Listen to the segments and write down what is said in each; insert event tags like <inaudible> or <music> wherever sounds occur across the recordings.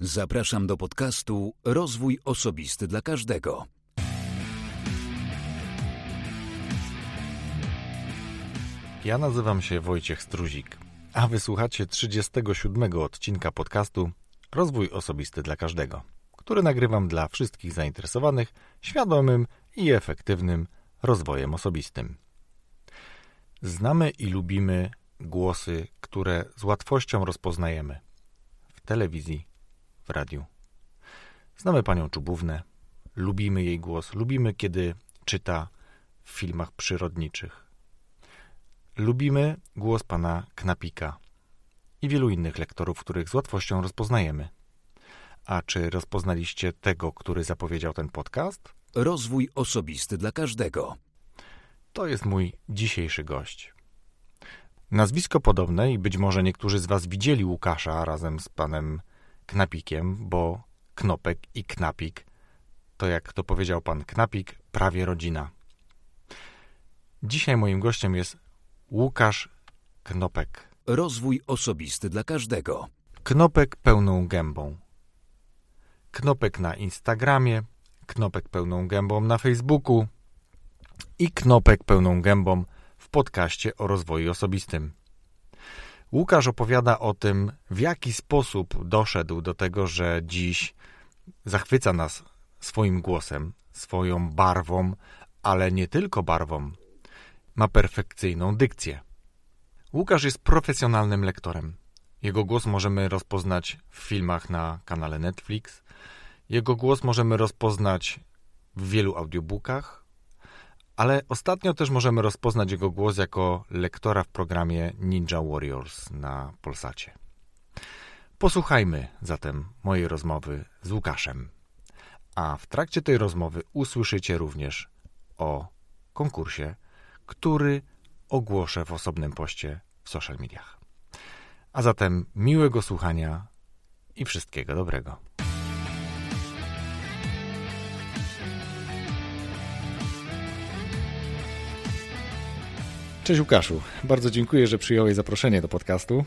Zapraszam do podcastu Rozwój Osobisty dla Każdego. Ja nazywam się Wojciech Struzik, a wysłuchacie 37 odcinka podcastu Rozwój Osobisty dla Każdego, który nagrywam dla wszystkich zainteresowanych świadomym i efektywnym rozwojem osobistym. Znamy i lubimy głosy, które z łatwością rozpoznajemy w telewizji, w radiu. Znamy panią Czubównę, lubimy jej głos, lubimy kiedy czyta w filmach przyrodniczych. Lubimy głos pana Knapika i wielu innych lektorów, których z łatwością rozpoznajemy. A czy rozpoznaliście tego, który zapowiedział ten podcast? Rozwój osobisty dla każdego. To jest mój dzisiejszy gość. Nazwisko podobne i być może niektórzy z Was widzieli Łukasza razem z panem Knapikiem, bo Knopek i Knapik to, jak to powiedział pan Knapik, prawie rodzina. Dzisiaj moim gościem jest Łukasz Knopek. Rozwój osobisty dla każdego. Knopek pełną gębą. Knopek na Instagramie, knopek pełną gębą na Facebooku i knopek pełną gębą w podcaście o rozwoju osobistym. Łukasz opowiada o tym, w jaki sposób doszedł do tego, że dziś zachwyca nas swoim głosem, swoją barwą, ale nie tylko barwą. Ma perfekcyjną dykcję. Łukasz jest profesjonalnym lektorem. Jego głos możemy rozpoznać w filmach na kanale Netflix. Jego głos możemy rozpoznać w wielu audiobookach, ale ostatnio też możemy rozpoznać jego głos jako lektora w programie Ninja Warriors na Polsacie. Posłuchajmy zatem mojej rozmowy z Łukaszem. A w trakcie tej rozmowy usłyszycie również o konkursie, który ogłoszę w osobnym poście w social mediach. A zatem miłego słuchania i wszystkiego dobrego. Cześć Łukaszu, bardzo dziękuję, że przyjąłeś zaproszenie do podcastu.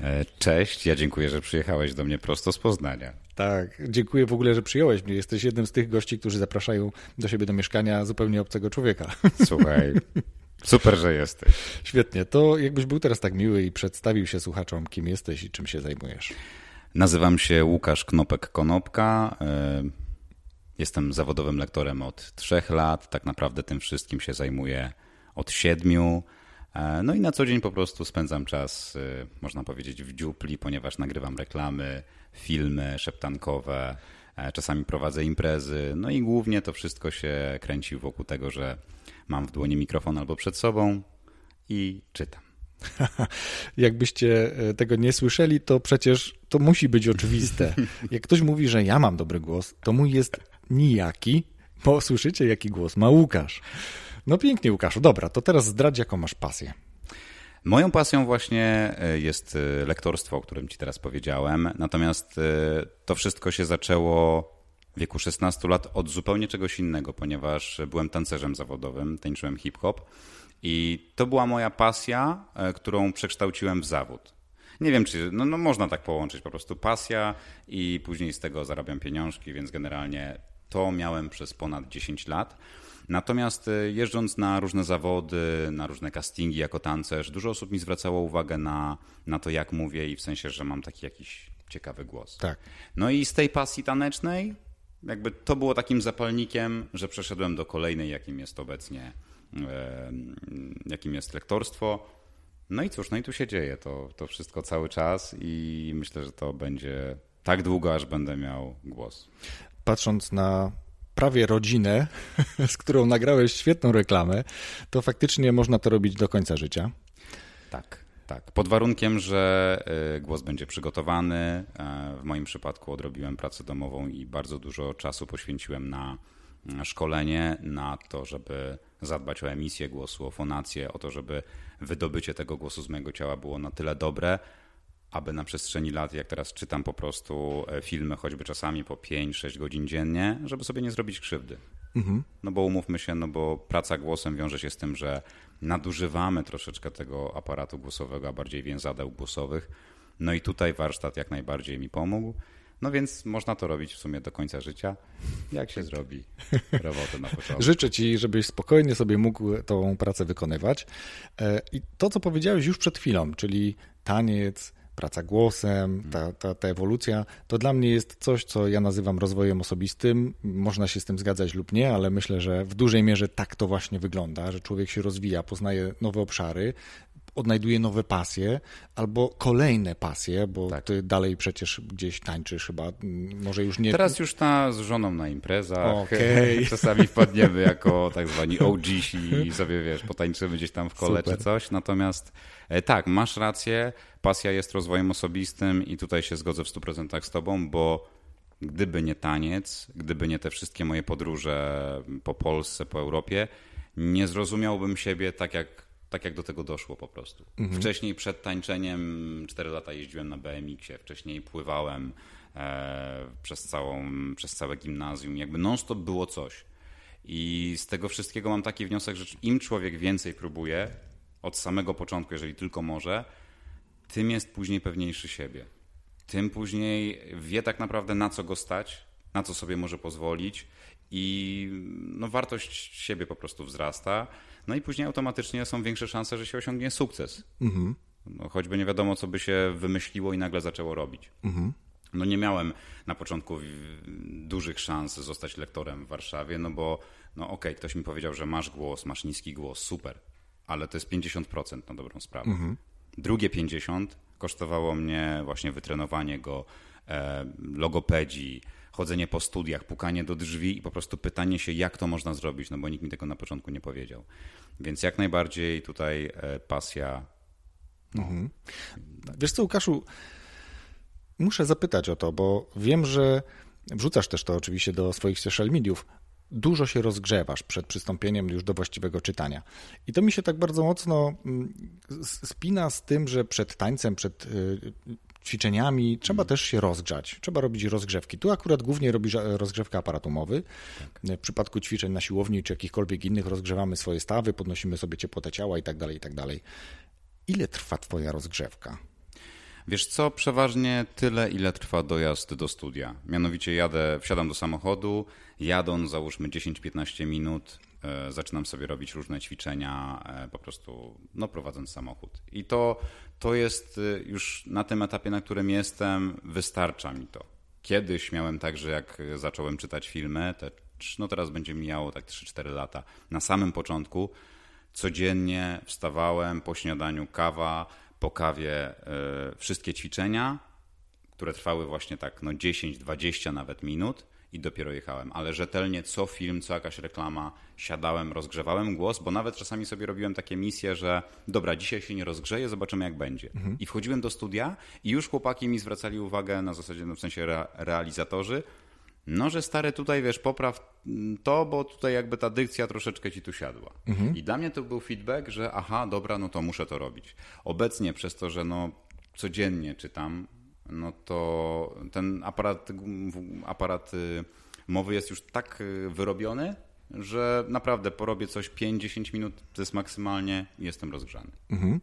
E, cześć, ja dziękuję, że przyjechałeś do mnie prosto z Poznania. Tak, dziękuję w ogóle, że przyjąłeś mnie. Jesteś jednym z tych gości, którzy zapraszają do siebie do mieszkania zupełnie obcego człowieka. <laughs> Słuchaj, super, że jesteś. Świetnie, to jakbyś był teraz tak miły i przedstawił się słuchaczom, kim jesteś i czym się zajmujesz. Nazywam się Łukasz Knopek-Konopka. E, jestem zawodowym lektorem od trzech lat. Tak naprawdę tym wszystkim się zajmuję od siedmiu. E, no i na co dzień po prostu spędzam czas, e, można powiedzieć, w dziupli, ponieważ nagrywam reklamy, filmy szeptankowe, e, czasami prowadzę imprezy. No i głównie to wszystko się kręci wokół tego, że mam w dłoni mikrofon albo przed sobą i czytam. <laughs> Jakbyście tego nie słyszeli, to przecież to musi być oczywiste. Jak ktoś mówi, że ja mam dobry głos, to mój jest nijaki, bo słyszycie, jaki głos ma Łukasz. No pięknie, Łukaszu. Dobra, to teraz zdradź, jaką masz pasję. Moją pasją właśnie e, jest e, lektorstwo, o którym ci teraz powiedziałem. Natomiast e, to wszystko się zaczęło w wieku 16 lat od zupełnie czegoś innego, ponieważ byłem tancerzem zawodowym, tańczyłem hip-hop i to była moja pasja, którą przekształciłem w zawód. Nie wiem, czy no, no można tak połączyć, po prostu pasja i później z tego zarabiam pieniążki, więc generalnie to miałem przez ponad 10 lat. Natomiast e, jeżdżąc na różne zawody, na różne castingi jako tancerz, dużo osób mi zwracało uwagę na, na to, jak mówię i w sensie, że mam taki jakiś ciekawy głos. Tak. No i z tej pasji tanecznej, jakby to było takim zapalnikiem, że przeszedłem do kolejnej, jakim jest obecnie, jakim jest lektorstwo. No i cóż, no i tu się dzieje to, to wszystko cały czas i myślę, że to będzie tak długo, aż będę miał głos. Patrząc na prawie rodzinę, <laughs> z którą nagrałeś świetną reklamę, to faktycznie można to robić do końca życia. Tak. Tak, pod warunkiem, że y, głos będzie przygotowany. E, w moim przypadku odrobiłem pracę domową i bardzo dużo czasu poświęciłem na szkolenie, na to, żeby zadbać o emisję głosu, o fonację, o to, żeby wydobycie tego głosu z mojego ciała było na tyle dobre, aby na przestrzeni lat, jak teraz czytam po prostu e, filmy, choćby czasami po 5-6 godzin dziennie, żeby sobie nie zrobić krzywdy. Mhm. No bo umówmy się, no bo praca głosem wiąże się z tym, że nadużywamy troszeczkę tego aparatu głosowego, a bardziej więzadeł głosowych. No i tutaj warsztat jak najbardziej mi pomógł. No więc można to robić w sumie do końca życia, jak się zrobi <laughs> robotę na początku. Życzę Ci, żebyś spokojnie sobie mógł tą pracę wykonywać. E, I to, co powiedziałeś już przed chwilą, czyli taniec, praca głosem, ta, ta, ta ewolucja, to dla mnie jest coś, co ja nazywam rozwojem osobistym. Można się z tym zgadzać lub nie, ale myślę, że w dużej mierze tak to właśnie wygląda, że człowiek się rozwija, poznaje nowe obszary, odnajduje nowe pasje albo kolejne pasje, bo tak. ty dalej przecież gdzieś tańczysz chyba, może już nie... Teraz już ta z żoną na imprezach, okay. <laughs> czasami wpadniemy jako tak zwani OG i sobie, wiesz, potańczymy gdzieś tam w kole Super. czy coś, natomiast e, tak, masz rację, pasja jest rozwojem osobistym i tutaj się zgodzę w 100% z tobą, bo gdyby nie taniec, gdyby nie te wszystkie moje podróże po Polsce, po Europie, nie zrozumiałbym siebie tak jak tak jak do tego doszło po prostu. Mhm. Wcześniej przed tańczeniem 4 lata jeździłem na BMX-ie, wcześniej pływałem e, przez, całą, przez całe gimnazjum. Jakby non-stop było coś. I z tego wszystkiego mam taki wniosek, że im człowiek więcej próbuje od samego początku, jeżeli tylko może, tym jest później pewniejszy siebie. Tym później wie tak naprawdę na co go stać, na co sobie może pozwolić i no, wartość siebie po prostu wzrasta. No i później automatycznie są większe szanse, że się osiągnie sukces. Mhm. No, choćby nie wiadomo, co by się wymyśliło i nagle zaczęło robić. Mhm. No nie miałem na początku dużych szans zostać lektorem w Warszawie, no bo no okej, okay, ktoś mi powiedział, że masz głos, masz niski głos, super, ale to jest 50% na dobrą sprawę. Mhm. Drugie 50% kosztowało mnie właśnie wytrenowanie go, e, logopedii, chodzenie po studiach, pukanie do drzwi i po prostu pytanie się, jak to można zrobić, no bo nikt mi tego na początku nie powiedział. Więc jak najbardziej tutaj e, pasja. Mhm. Wiesz co, Łukaszu, muszę zapytać o to, bo wiem, że wrzucasz też to oczywiście do swoich social mediów. Dużo się rozgrzewasz przed przystąpieniem już do właściwego czytania. I to mi się tak bardzo mocno mm, spina z tym, że przed tańcem, przed y, ćwiczeniami trzeba mm. też się rozgrzać, trzeba robić rozgrzewki. Tu akurat głównie robisz rozgrzewkę aparat umowy. Tak. W przypadku ćwiczeń na siłowni czy jakichkolwiek innych rozgrzewamy swoje stawy, podnosimy sobie ciepłotę ciała i tak dalej, i tak dalej. Ile trwa twoja rozgrzewka? Wiesz co, przeważnie tyle, ile trwa dojazd do studia. Mianowicie jadę, wsiadam do samochodu, jadąc załóżmy 10-15 minut, E, zaczynam sobie robić różne ćwiczenia, e, po prostu no, prowadząc samochód. I to, to jest e, już na tym etapie, na którym jestem, wystarcza mi to. Kiedyś miałem tak, że jak zacząłem czytać filmy, te, no teraz będzie mijało tak 3-4 lata, na samym początku codziennie wstawałem po śniadaniu kawa, po kawie wszystkie ćwiczenia, które trwały właśnie tak no 10-20 nawet minut i dopiero jechałem. Ale rzetelnie co film, co jakaś reklama, siadałem, rozgrzewałem głos, bo nawet czasami sobie robiłem takie misje, że dobra, dzisiaj się nie rozgrzeje, zobaczymy jak będzie. Mhm. I wchodziłem do studia i już chłopaki mi zwracali uwagę na zasadzie, no w sensie re realizatorzy, no, że stary tutaj, wiesz, popraw to, bo tutaj jakby ta dykcja troszeczkę ci tu siadła. Mhm. I dla mnie to był feedback, że aha, dobra, no to muszę to robić. Obecnie przez to, że no codziennie czytam, no to ten aparat, aparat y, mowy jest już tak y, wyrobiony, że naprawdę porobię coś 5-10 minut, to jest maksymalnie i jestem rozgrzany. Mhm.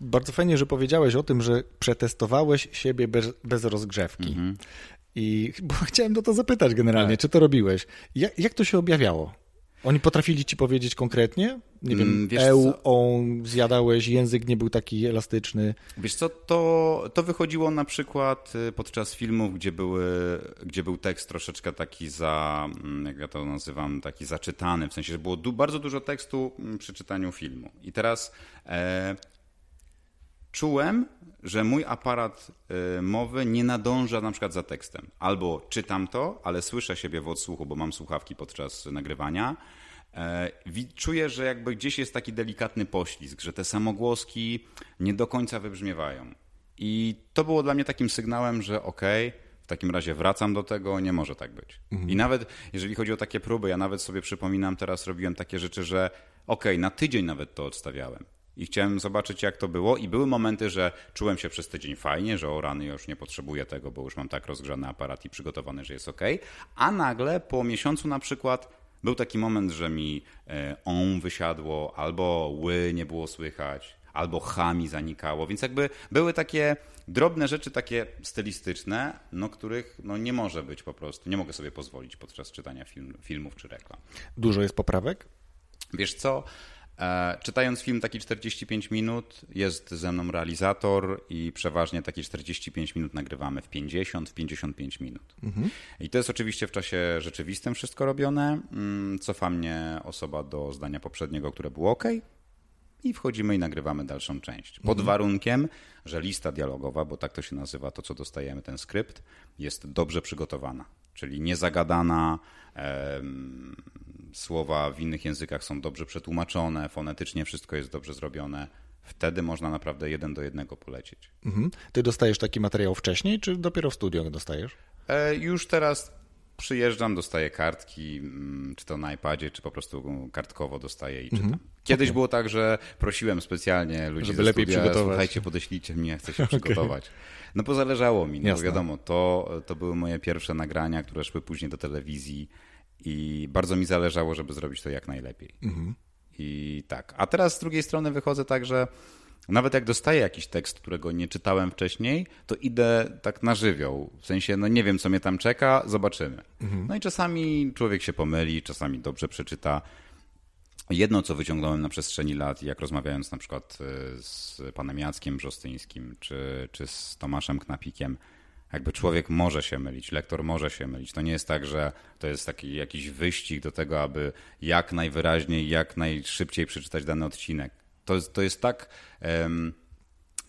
Bardzo fajnie, że powiedziałeś o tym, że przetestowałeś siebie bez, bez rozgrzewki. Mhm. I <laughs> bo chciałem do to zapytać generalnie, tak. czy to robiłeś. Jak, jak to się objawiało? Oni potrafili ci powiedzieć konkretnie? Nie wiem, mm, Wiesz EU, on, zjadałeś, język nie był taki elastyczny. Wiesz co, to, to wychodziło na przykład y, podczas filmów, gdzie, były, gdzie był tekst troszeczkę taki za, mm, jak ja to nazywam, taki zaczytany, w sensie, że było du bardzo dużo tekstu mm, przy czytaniu filmu. I teraz e, czułem, że mój aparat e, mowy nie nadąża na przykład za tekstem. Albo czytam to, ale słyszę siebie w odsłuchu, bo mam słuchawki podczas nagrywania. E, czuję, że jakby gdzieś jest taki delikatny poślizg, że te samogłoski nie do końca wybrzmiewają. I to było dla mnie takim sygnałem, że okej, okay, w takim razie wracam do tego, nie może tak być. Mhm. I nawet jeżeli chodzi o takie próby, ja nawet sobie przypominam, teraz robiłem takie rzeczy, że okej, okay, na tydzień nawet to odstawiałem i chciałem zobaczyć, jak to było. I były momenty, że czułem się przez tydzień fajnie, że o rany już nie potrzebuję tego, bo już mam tak rozgrzany aparat i przygotowany, że jest ok. A nagle po miesiącu na przykład był taki moment, że mi e, on wysiadło, albo ły nie było słychać, albo chami zanikało, więc jakby były takie drobne rzeczy, takie stylistyczne, no których no, nie może być po prostu, nie mogę sobie pozwolić podczas czytania film, filmów czy reklam. Dużo jest poprawek? Wiesz co, czytając film taki 45 minut, jest ze mną realizator i przeważnie takie 45 minut nagrywamy w 50, w 55 minut. Mhm. I to jest oczywiście w czasie rzeczywistym wszystko robione. Mm, cofa mnie osoba do zdania poprzedniego, które było ok. I wchodzimy i nagrywamy dalszą część. Pod mhm. warunkiem, że lista dialogowa, bo tak to się nazywa, to co dostajemy, ten skrypt, jest dobrze przygotowana. Czyli niezagadana, słowa w innych językach są dobrze przetłumaczone, fonetycznie wszystko jest dobrze zrobione. Wtedy można naprawdę jeden do jednego polecieć. Mhm. Ty dostajesz taki materiał wcześniej, czy dopiero w studio dostajesz? E, już teraz przyjeżdżam, dostaję kartki, mm, czy to na iPadzie, czy po prostu kartkowo dostaję i czytam. Mhm. Kiedyś okay. było tak, że prosiłem specjalnie ludzi Żeby lepiej studia, przygotować. słuchajcie, podeślijcie mnie, chcę się <laughs> okay. przygotować. No bo zależało mi, no wiadomo, to, to były moje pierwsze nagrania, które szły później do telewizji i bardzo mi zależało, żeby zrobić to jak najlepiej. Mhm. I tak. A teraz z drugiej strony wychodzę tak, że nawet jak dostaję jakiś tekst, którego nie czytałem wcześniej, to idę tak na żywioł. W sensie, no nie wiem, co mnie tam czeka, zobaczymy. Mhm. No i czasami człowiek się pomyli, czasami dobrze przeczyta. Jedno, co wyciągnąłem na przestrzeni lat, jak rozmawiając na przykład y, z panem Jackiem Brzostyńskim czy, czy z Tomaszem Knapikiem, jakby człowiek może się mylić, lektor może się mylić. To nie jest tak, że to jest taki jakiś wyścig do tego, aby jak najwyraźniej, jak najszybciej przeczytać dany odcinek. To jest, to jest tak, um,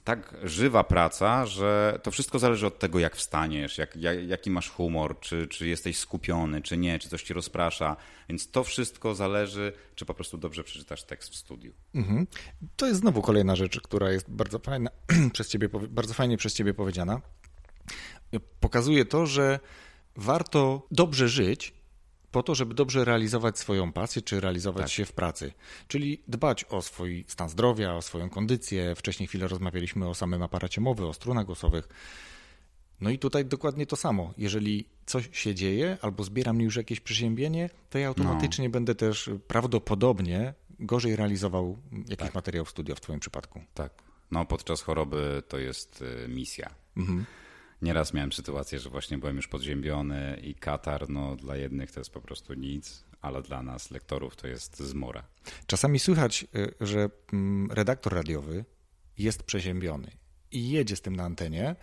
tak żywa praca, że to wszystko zależy od tego, jak wstaniesz, jak, jak, jaki masz humor, czy, czy jesteś skupiony, czy nie, czy coś ci rozprasza. Więc to wszystko zależy, czy po prostu dobrze przeczytasz tekst w studiu. Mhm. To jest znowu kolejna rzecz, która jest bardzo fajna <clears throat> przez ciebie, bardzo fajnie przez ciebie powiedziana pokazuje to, że warto dobrze żyć po to, żeby dobrze realizować swoją pasję, czy realizować tak. się w pracy. Czyli dbać o swój stan zdrowia, o swoją kondycję. Wcześniej chwilę rozmawialiśmy o samym aparacie mowy, o strunach głosowych. No i tutaj dokładnie to samo. Jeżeli coś się dzieje albo zbieram już jakieś przeziębienie, to ja automatycznie no. będę też prawdopodobnie gorzej realizował jakiś tak. materiał studio w Twoim przypadku. Tak. No podczas choroby to jest y, misja. Mhm. Nieraz miałem sytuację, że właśnie byłem już podziębiony i katar, no dla jednych to jest po prostu nic, ale dla nas, lektorów, to jest zmora. Czasami słychać, y, że mm, redaktor radiowy jest przeziębiony i jedzie z tym na antenie,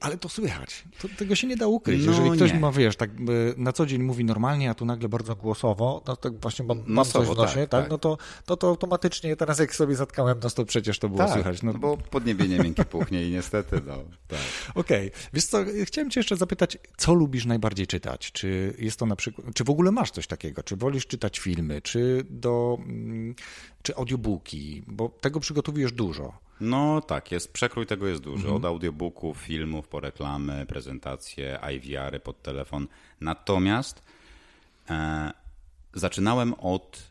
ale to słychać. To, tego się nie da ukryć. No Jeżeli ktoś nie. ma, wiesz, tak na co dzień mówi normalnie, a tu nagle bardzo głosowo, no tak właśnie mam, mam coś w nosie, tak, tak, tak, No to, to, to automatycznie teraz jak sobie zatkałem, no to przecież to było tak, słychać. No. bo podniebienie miękkie puchnie i niestety, no tak. Okej. Okay. Wiesz co, chciałem cię jeszcze zapytać, co lubisz najbardziej czytać? Czy jest to na przykład, czy w ogóle masz coś takiego? Czy wolisz czytać filmy, czy do, mm, czy audiobooki? Bo tego przygotowujesz dużo. No tak, jest, przekrój tego jest duży. Mhm. Od audiobooków, filmów, po reklamy, prezentacje, IVR-y pod telefon. Natomiast e, zaczynałem od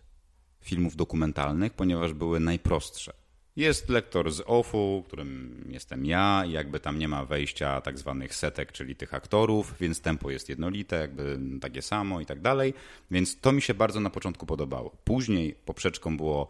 filmów dokumentalnych, ponieważ były najprostsze. Jest lektor z OFU, którym jestem ja, i jakby tam nie ma wejścia tak zwanych setek, czyli tych aktorów, więc tempo jest jednolite, jakby takie samo i tak dalej. Więc to mi się bardzo na początku podobało. Później poprzeczką było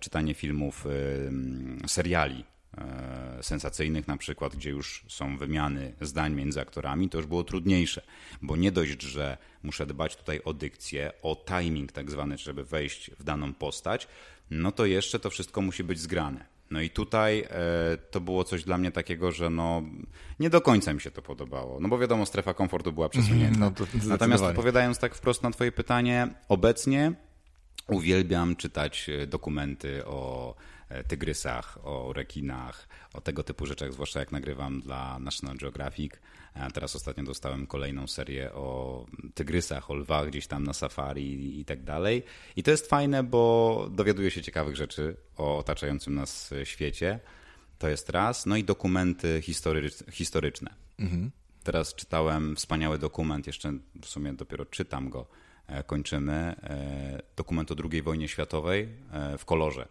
czytanie filmów, e, seriali e, sensacyjnych na przykład, gdzie już są wymiany zdań między aktorami, to już było trudniejsze, bo nie dość, że muszę dbać tutaj o dykcję, o timing tak zwany, żeby wejść w daną postać, no to jeszcze to wszystko musi być zgrane. No i tutaj e, to było coś dla mnie takiego, że no nie do końca mi się to podobało. No bo wiadomo, strefa komfortu była przesunięta. No Natomiast odpowiadając tak wprost na twoje pytanie, obecnie uwielbiam czytać e, dokumenty o e, tygrysach, o rekinach, o tego typu rzeczach, zwłaszcza jak nagrywam dla National Geographic. Teraz ostatnio dostałem kolejną serię o tygrysach, o lwach gdzieś tam na safari i tak dalej. I to jest fajne, bo dowiaduję się ciekawych rzeczy o otaczającym nas świecie. To jest raz. No i dokumenty historyczne. Mhm. Teraz czytałem wspaniały dokument, jeszcze w sumie dopiero czytam go, kończymy. E, dokument o II wojnie światowej e, w kolorze.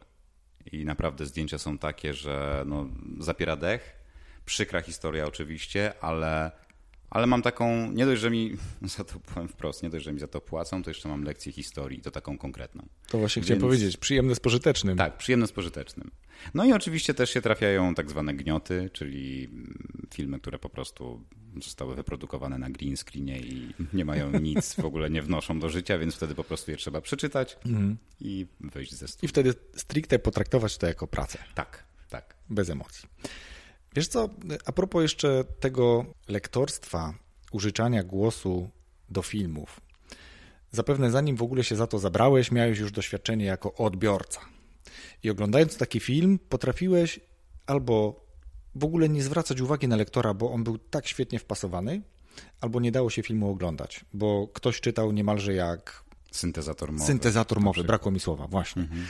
I naprawdę zdjęcia są takie, że no, zapiera dech Przykra historia oczywiście, ale Ale mam taką, nie dość, że mi <laughs> za to powiem wprost, nie dość, że mi za to płacą, to jeszcze mam lekcję historii, to taką konkretną. To właśnie Więc... chciałem powiedzieć, przyjemne z pożytecznym. Tak, przyjemne z pożytecznym. No i oczywiście też się trafiają tak zwane gnioty, czyli mm, filmy, które po prostu zostały wyprodukowane na green screenie i nie mają <laughs> nic, w ogóle nie wnoszą do życia, więc wtedy po prostu je trzeba przeczytać mm. i wyjść ze studia. I wtedy stricte potraktować to jako pracę. Tak, tak. Bez emocji. Wiesz co, a propos jeszcze tego lektorstwa, użyczania głosu do filmów. Zapewne zanim w ogóle się za to zabrałeś, miałeś już doświadczenie jako odbiorca. I oglądając taki film, potrafiłeś albo w ogóle nie zwracać uwagi na lektora, bo on był tak świetnie wpasowany, albo nie dało się filmu oglądać, bo ktoś czytał niemalże jak. Syntezator mowy. Syntezator mowy, brakło mi słowa, właśnie. Mhm.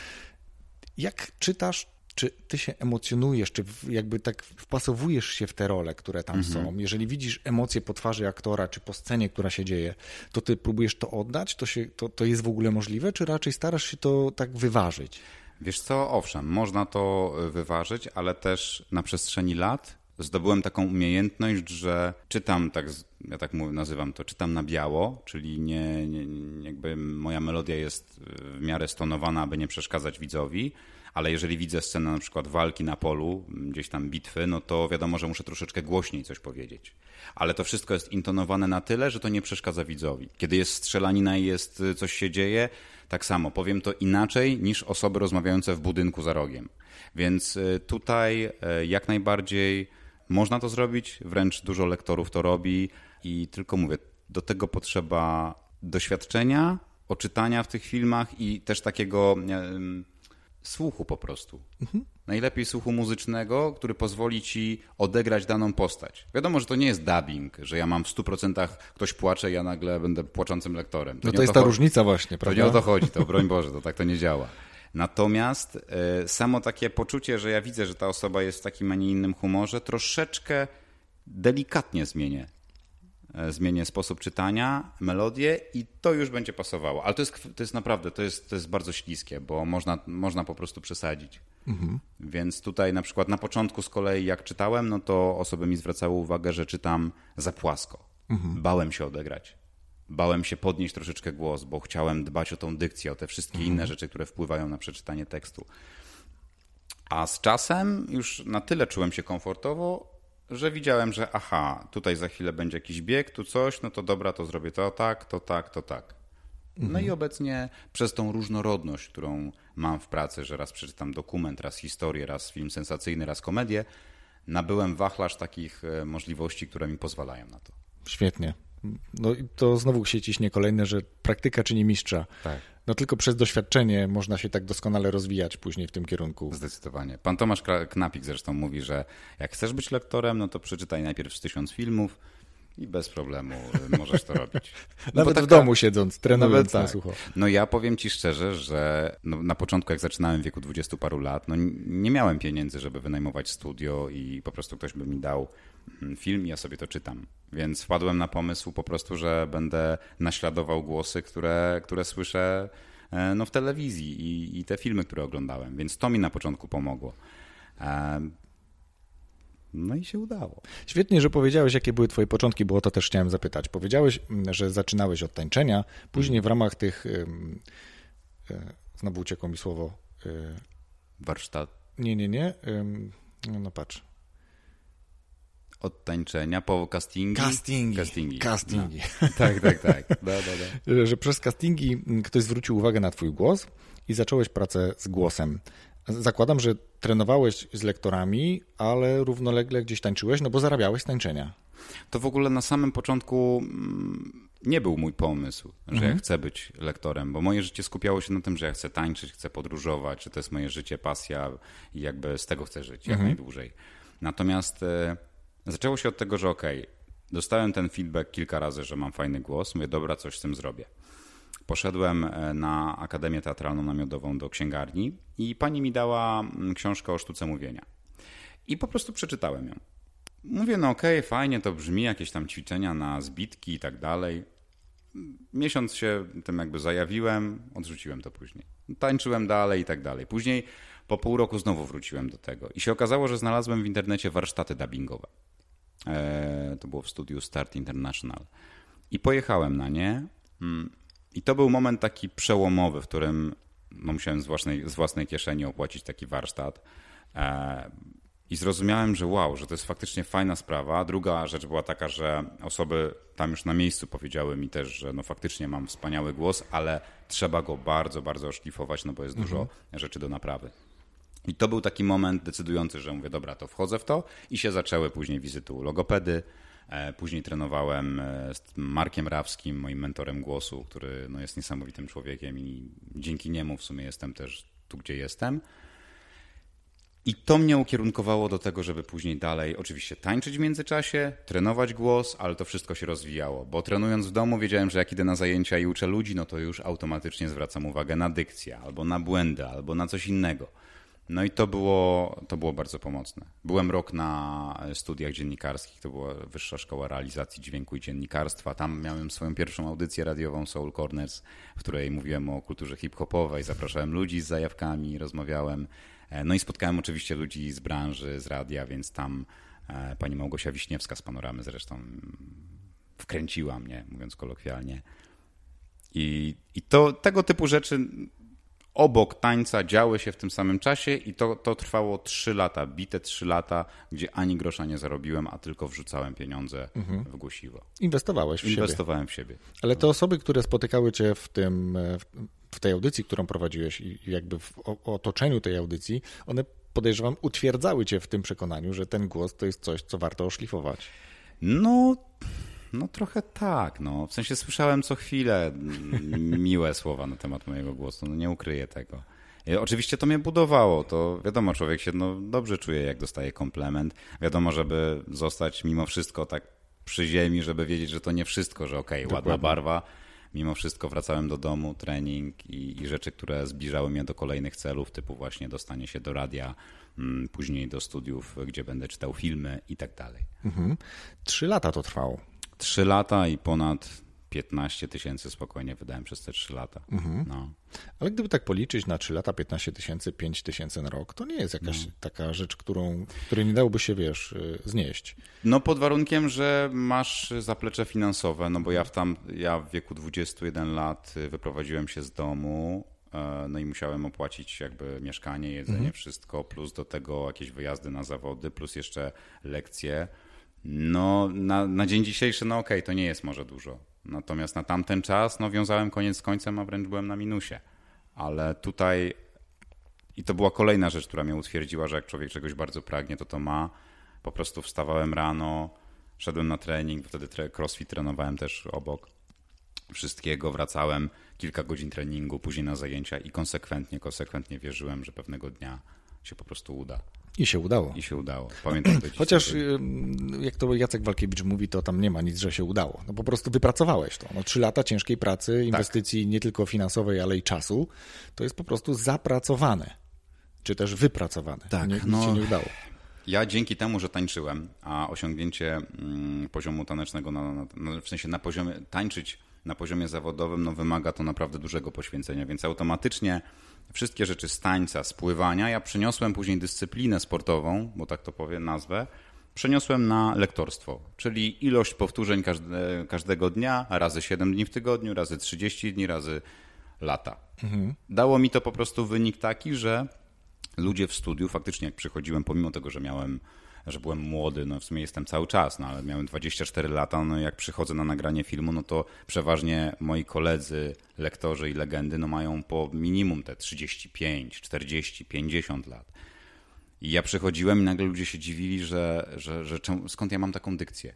Jak czytasz czy ty się emocjonujesz, czy jakby tak wpasowujesz się w te role, które tam mhm. są? Jeżeli widzisz emocje po twarzy aktora, czy po scenie, która się dzieje, to ty próbujesz to oddać? To, się, to, to jest w ogóle możliwe, czy raczej starasz się to tak wyważyć? Wiesz co, owszem, można to e, wyważyć, ale też na przestrzeni lat zdobyłem taką umiejętność, że czytam, tak, ja tak nazywam to, czytam na biało, czyli nie, nie, jakby moja melodia jest w miarę stonowana, aby nie przeszkadzać widzowi, ale jeżeli widzę scenę na przykład walki na polu, gdzieś tam bitwy, no to wiadomo, że muszę troszeczkę głośniej coś powiedzieć. Ale to wszystko jest intonowane na tyle, że to nie przeszkadza widzowi. Kiedy jest strzelanina i jest y, coś się dzieje, tak samo powiem to inaczej niż osoby rozmawiające w budynku za rogiem. Więc y, tutaj y, jak najbardziej można to zrobić, wręcz dużo lektorów to robi i tylko mówię, do tego potrzeba doświadczenia, oczytania w tych filmach i też takiego słuchu po prostu. Mhm. Najlepiej słuchu muzycznego, który pozwoli ci odegrać daną postać. Wiadomo, że to nie jest dubbing, że ja mam w 100% ktoś płacze ja nagle będę płaczącym lektorem. To no to jest ta chodzi. różnica właśnie, prawda? To nie o to chodzi, to broń Boże, to tak to nie działa. Natomiast y, samo takie poczucie, że ja widzę, że ta osoba jest w takim, a nie innym humorze, troszeczkę delikatnie zmienię zmienię sposób czytania, melodię i to już będzie pasowało. Ale to jest, to jest naprawdę, to jest, to jest bardzo śliskie, bo można, można po prostu przesadzić. Mhm. Więc tutaj na przykład na początku z kolei jak czytałem, no to osoby mi zwracały uwagę, że czytam za płasko. Mhm. Bałem się odegrać. Bałem się podnieść troszeczkę głos, bo chciałem dbać o tą dykcję, o te wszystkie mhm. inne rzeczy, które wpływają na przeczytanie tekstu. A z czasem już na tyle czułem się komfortowo, że widziałem, że aha, tutaj za chwilę będzie jakiś bieg, tu coś, no to dobra, to zrobię to tak, to tak, to tak. No mhm. i obecnie przez tą różnorodność, którą mam w pracy, że raz przeczytam dokument, raz historię, raz film sensacyjny, raz komedię, nabyłem wachlarz takich e, możliwości, które mi pozwalają na to. Świetnie. No i to znowu się ciśnie kolejne, że praktyka czyni mistrza. Tak. No tylko przez doświadczenie można się tak doskonale rozwijać później w tym kierunku. Zdecydowanie. Pan Tomasz Knapik zresztą mówi, że jak chcesz być lektorem, no to przeczytaj najpierw z tysiąc filmów i bez problemu możesz to robić. <laughs> No Nawet taka... w domu siedząc, trenując tak. na sucho. No ja powiem ci szczerze, że no na początku jak zaczynałem w wieku dwudziestu paru lat, no nie miałem pieniędzy, żeby wynajmować studio i po prostu ktoś by mi dał mm, film i ja sobie to czytam. Więc wpadłem na pomysł po prostu, że będę naśladował głosy, które, które słyszę e, no, w telewizji i, i te filmy, które oglądałem. Więc to mi na początku pomogło. E, no i się udało. Świetnie, że powiedziałeś, jakie były Twoje początki, bo o to też chciałem zapytać. Powiedziałeś, mm, że zaczynałeś od tańczenia, później w ramach tych. E, znowu uciekło mi słowo. Warsztat. Nie, nie, nie. No patrz od tańczenia po castingi. Castingi. Castingi. castingi. No. <laughs> Tak, tak, tak. Da, da, da. Że, <laughs> że przez castingi ktoś zwrócił uwagę na twój głos i zacząłeś pracę z głosem. Zakładam, że trenowałeś z lektorami, ale równolegle gdzieś tańczyłeś, no bo zarabiałeś z tańczenia. To w ogóle na samym początku mm, nie był mój pomysł, że mhm. ja chcę być lektorem, bo moje życie skupiało się na tym, że ja chcę tańczyć, chcę podróżować, że to jest moje życie, pasja i jakby z tego chcę żyć jak mhm. najdłużej. Natomiast e, Zaczęło się od tego, że okej, okay, dostałem ten feedback kilka razy, że mam fajny głos, mówię, dobra, coś z tym zrobię. Poszedłem e, na Akademię Teatralną Namiotową do księgarni i pani mi dała mm, książkę o sztuce mówienia. I po prostu przeczytałem ją. Mówię, no okej, okay, fajnie to brzmi, jakieś tam ćwiczenia na zbitki i tak dalej. Miesiąc się tym jakby zajawiłem, odrzuciłem to później. Tańczyłem dalej i tak dalej. Później po pół roku znowu wróciłem do tego i się okazało, że znalazłem w internecie warsztaty dubbingowe. E, to było w studiu Start International. I pojechałem na nie. I to był moment taki przełomowy, w którym no, musiałem z własnej, z własnej kieszeni opłacić taki warsztat. E, I zrozumiałem, że wow, że to jest faktycznie fajna sprawa. Druga rzecz była taka, że osoby tam już na miejscu powiedziały mi też, że no faktycznie mam wspaniały głos, ale trzeba go bardzo, bardzo oszlifować, no bo jest dużo mhm. rzeczy do naprawy. I to był taki moment decydujący, że mówię, dobra, to wchodzę w to i się zaczęły później wizyty u logopedy. E, później trenowałem e, z Markiem Rawskim, moim mentorem głosu, który no, jest niesamowitym człowiekiem i dzięki niemu w sumie jestem też tu, gdzie jestem. I to mnie ukierunkowało do tego, żeby później dalej oczywiście tańczyć w międzyczasie, trenować głos, ale to wszystko się rozwijało, bo trenując w domu wiedziałem, że jak idę na zajęcia i uczę ludzi, no to już automatycznie zwracam uwagę na dykcję, albo na błędy, albo na coś innego. No i to było, to było bardzo pomocne. Byłem rok na studiach dziennikarskich, to była Wyższa Szkoła Realizacji Dźwięku i Dziennikarstwa. Tam miałem swoją pierwszą audycję radiową Soul Corners, w której mówiłem o kulturze hip-hopowej, zapraszałem ludzi z zajawkami, rozmawiałem. E, no i spotkałem oczywiście ludzi z branży, z radia, więc tam e, pani Małgosia Wiśniewska z Panoramy zresztą wkręciła mnie, mówiąc kolokwialnie. I, i to, tego typu rzeczy obok tańca działy się w tym samym czasie i to, to trwało trzy lata, bite trzy lata, gdzie ani grosza nie zarobiłem, a tylko wrzucałem pieniądze mhm. w głosiwo. Inwestowałeś w Inwestowałem siebie. w siebie. Ale te osoby, które spotykały cię w tym, w tej audycji, którą prowadziłeś i jakby w otoczeniu tej audycji, one podejrzewam utwierdzały cię w tym przekonaniu, że ten głos to jest coś, co warto oszlifować. No, no trochę tak, no. W sensie słyszałem co chwilę miłe słowa na temat mojego głosu, no nie ukryję tego. I oczywiście to mnie budowało, to wiadomo, człowiek się no, dobrze czuje, jak dostaje komplement. Wiadomo, żeby zostać mimo wszystko tak przy ziemi, żeby wiedzieć, że to nie wszystko, że okej, okay, ładna barwa. Mimo wszystko wracałem do domu, trening i, i rzeczy, które zbliżały mnie do kolejnych celów, typu właśnie dostanie się do radia, mm, później do studiów, gdzie będę czytał filmy i tak dalej. Mhm. Trzy lata to trwało. Trzy lata i ponad 15 tysięcy spokojnie wydałem przez te 3 lata. Mhm. No. Ale gdyby tak policzyć na 3 lata 15 tysięcy, 5 tysięcy na rok, to nie jest jakaś no. taka rzecz, którą, której nie dałoby się, wiesz, y, znieść. No pod warunkiem, że masz zaplecze finansowe, no bo ja w, tam, ja w wieku 21 lat y, wyprowadziłem się z domu, e, no i musiałem opłacić jakby mieszkanie, jedzenie, mhm. wszystko, plus do tego jakieś wyjazdy na zawody, plus jeszcze lekcje. No, na, na dzień dzisiejszy, no okej, okay, to nie jest może dużo. Natomiast na tamten czas, no wiązałem koniec z końcem, a wręcz byłem na minusie. Ale tutaj, i to była kolejna rzecz, która mnie utwierdziła, że jak człowiek czegoś bardzo pragnie, to to ma. Po prostu wstawałem rano, szedłem na trening, wtedy crossfit trenowałem też obok wszystkiego, wracałem, kilka godzin treningu, później na zajęcia i konsekwentnie, konsekwentnie wierzyłem, że pewnego dnia się po prostu uda. I się udało. I się udało. Pamiętam Chociaż jak to Jacek Walkiewicz mówi, to tam nie ma nic, że się udało. No po prostu wypracowałeś to. No, trzy lata ciężkiej pracy, tak. inwestycji tak. nie tylko finansowej, ale i czasu, to jest po prostu zapracowane. Czy też wypracowane. Tak. Nie, no, się nie udało. Ja dzięki temu, że tańczyłem, a osiągnięcie mm, poziomu tanecznego, na, na, w sensie na poziomie, tańczyć na poziomie zawodowym, no wymaga to naprawdę dużego poświęcenia, więc automatycznie wszystkie rzeczy z tańca, z pływania, ja przeniosłem później dyscyplinę sportową, bo tak to powiem, nazwę, przeniosłem na lektorstwo, czyli ilość powtórzeń każde, każdego dnia, razy 7 dni w tygodniu, razy 30 dni, razy lata. Mhm. Dało mi to po prostu wynik taki, że ludzie w studiu, faktycznie jak przychodziłem, pomimo tego, że miałem że byłem młody, no w sumie jestem cały czas, no ale miałem 24 lata, no jak przychodzę na nagranie filmu, no to przeważnie moi koledzy, lektorzy i legendy, no mają po minimum te 35, 40, 50 lat. I ja przychodziłem i nagle ludzie się dziwili, że, że, że czemu, skąd ja mam taką dykcję.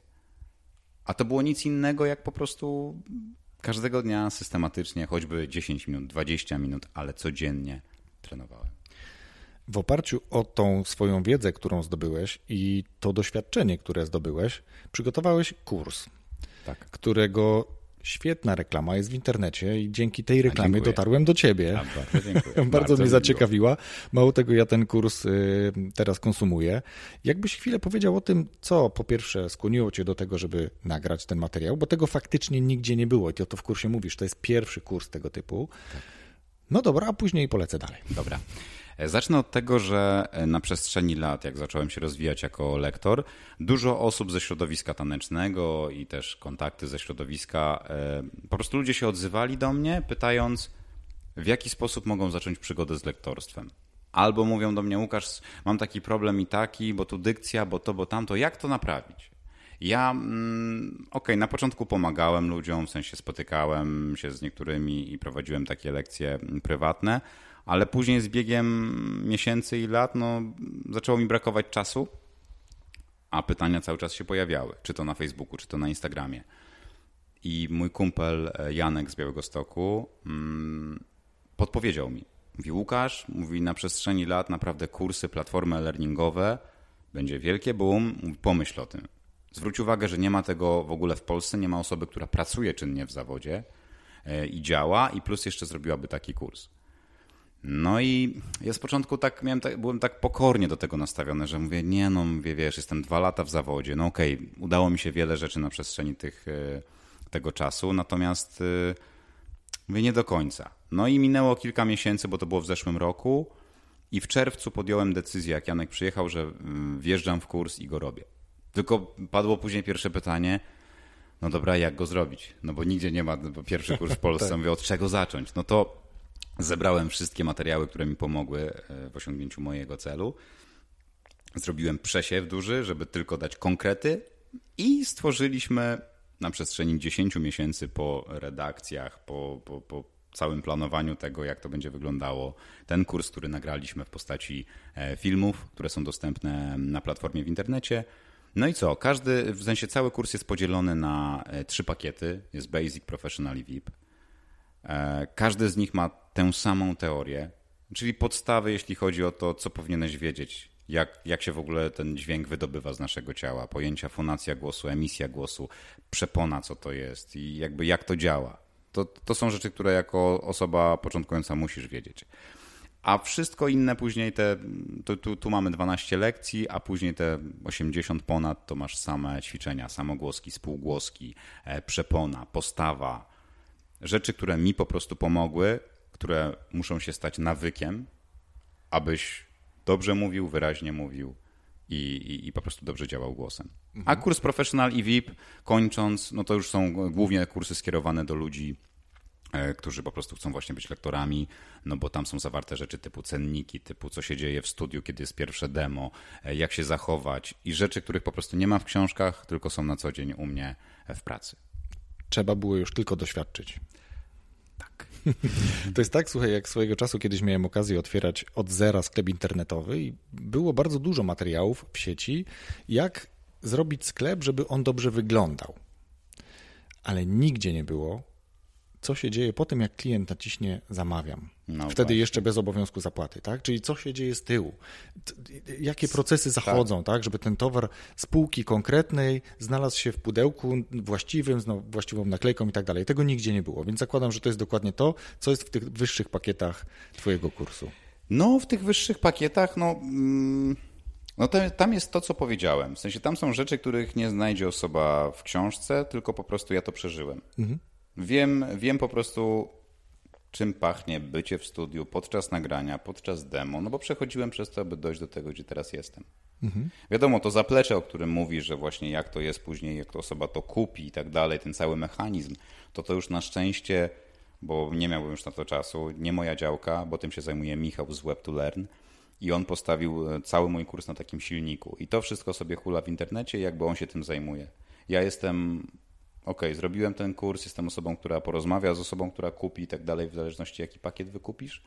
A to było nic innego, jak po prostu każdego dnia systematycznie, choćby 10 minut, 20 minut, ale codziennie trenowałem w oparciu o tą swoją wiedzę, którą zdobyłeś i to doświadczenie, które zdobyłeś, przygotowałeś kurs, tak. którego świetna reklama jest w internecie i dzięki tej reklamie dotarłem do ciebie. A, bardzo <laughs> bardzo, bardzo mnie zaciekawiła. Mało tego, ja ten kurs y, teraz konsumuję. Jakbyś chwilę powiedział o tym, co po pierwsze skłoniło cię do tego, żeby nagrać ten materiał, bo tego faktycznie nigdzie nie było i ty o to w kursie mówisz, to jest pierwszy kurs tego typu. Tak. No dobra, a później polecę dalej. Dobra. Zacznę od tego, że na przestrzeni lat, jak zacząłem się rozwijać jako lektor, dużo osób ze środowiska tanecznego i też kontakty ze środowiska, e, po prostu ludzie się odzywali do mnie, pytając, w jaki sposób mogą zacząć przygodę z lektorstwem. Albo mówią do mnie, Łukasz, mam taki problem i taki, bo tu dykcja, bo to, bo tamto, jak to naprawić? Ja, mm, okej, okay, na początku pomagałem ludziom, w sensie spotykałem się z niektórymi i prowadziłem takie lekcje prywatne, ale później z biegiem miesięcy i lat no, zaczęło mi brakować czasu, a pytania cały czas się pojawiały, czy to na Facebooku, czy to na Instagramie. I mój kumpel e, Janek z Białego Stoku mm, podpowiedział mi. Mówi Łukasz, mówi na przestrzeni lat naprawdę kursy, platformy learningowe, będzie wielkie boom, pomyśl o tym. Zwróć uwagę, że nie ma tego w ogóle w Polsce, nie ma osoby, która pracuje czynnie w zawodzie e, i działa i plus jeszcze zrobiłaby taki kurs. No i ja z początku tak miałem, tak, byłem tak pokornie do tego nastawiony, że mówię, nie no, mówię, wiesz, jestem dwa lata w zawodzie, no okej, okay, udało mi się wiele rzeczy na przestrzeni tych, e, tego czasu, natomiast e, mówię, nie do końca. No i minęło kilka miesięcy, bo to było w zeszłym roku i w czerwcu podjąłem decyzję, jak Janek przyjechał, że mm, wjeżdżam w kurs i go robię. Tylko padło później pierwsze pytanie, no dobra, jak go zrobić? No bo nigdzie nie ma pierwszy kurs w <laughs> Polsce. tak. Mówię, od czego zacząć? No to zebrałem wszystkie materiały, które mi pomogły e, w osiągnięciu mojego celu. Zrobiłem przesiew duży, żeby tylko dać konkrety i stworzyliśmy na przestrzeni 10 miesięcy po redakcjach, po, po, po całym planowaniu tego, jak to będzie wyglądało, ten kurs, który nagraliśmy w postaci e, filmów, które są dostępne na platformie w internecie. No i co? Każdy, w sensie cały kurs jest podzielony na e, trzy pakiety. Jest Basic, Professional i VIP. E, każdy z nich ma tę samą teorię, czyli podstawy, jeśli chodzi o to, co powinieneś wiedzieć, jak, jak się w ogóle ten dźwięk wydobywa z naszego ciała, pojęcia fonacja głosu, emisja głosu, przepona, co to jest i jakby jak to działa. To, to są rzeczy, które jako osoba początkująca musisz wiedzieć. A wszystko inne później te, tu, tu, tu, mamy 12 lekcji, a później te 80 ponad to masz same ćwiczenia, samogłoski, spółgłoski, e, przepona, postawa. Rzeczy, które mi po prostu pomogły, które muszą się stać nawykiem, abyś dobrze mówił, wyraźnie mówił i, i, i po prostu dobrze działał głosem. Mhm. A kurs Professional i VIP kończąc, no to już są głównie kursy skierowane do ludzi którzy po prostu chcą właśnie być lektorami, no bo tam są zawarte rzeczy typu cenniki, typu co się dzieje w studiu, kiedy jest pierwsze demo, e, jak się zachować i rzeczy, których po prostu nie ma w książkach, tylko są na co dzień u mnie w pracy. Trzeba było już tylko doświadczyć. Tak. <laughs> To jest tak, słuchaj, jak swojego czasu kiedyś miałem okazję otwierać od zera sklep internetowy i było bardzo dużo materiałów w sieci, jak zrobić sklep, żeby on dobrze wyglądał. Ale nigdzie nie było co się dzieje po tym, jak klient naciśnie zamawiam. No Wtedy właśnie. jeszcze bez obowiązku zapłaty, tak? Czyli co się dzieje z tyłu? Jakie procesy tak. zachodzą, tak. tak? Żeby ten towar z półki konkretnej znalazł się w pudełku właściwym, z właściwą naklejką i tak dalej. Tego nigdzie nie było, więc zakładam, że to jest dokładnie to, co jest w tych wyższych pakietach twojego kursu. No, w tych wyższych pakietach, no... Mm... No to, tam jest to, co powiedziałem. W sensie tam są rzeczy, których nie znajdzie osoba w książce, tylko po prostu ja to przeżyłem. Mhm. Wiem, wiem po prostu, czym pachnie bycie w studiu podczas nagrania, podczas demo, no bo przechodziłem przez to, aby dojść do tego, gdzie teraz jestem. Mhm. Wiadomo, to zaplecze, o którym mówisz, że właśnie jak to jest później, jak to osoba to kupi i tak dalej, ten cały mechanizm, to to już na szczęście, bo nie miałbym już na to czasu, nie moja działka, bo tym się zajmuje Michał z Web to Learn i on postawił e, cały mój kurs na takim silniku. I to wszystko sobie hula w internecie, jakby on się tym zajmuje. Ja jestem ok, zrobiłem ten kurs, jestem osobą, która porozmawia z osobą, która kupi i tak dalej, w zależności jaki pakiet wykupisz.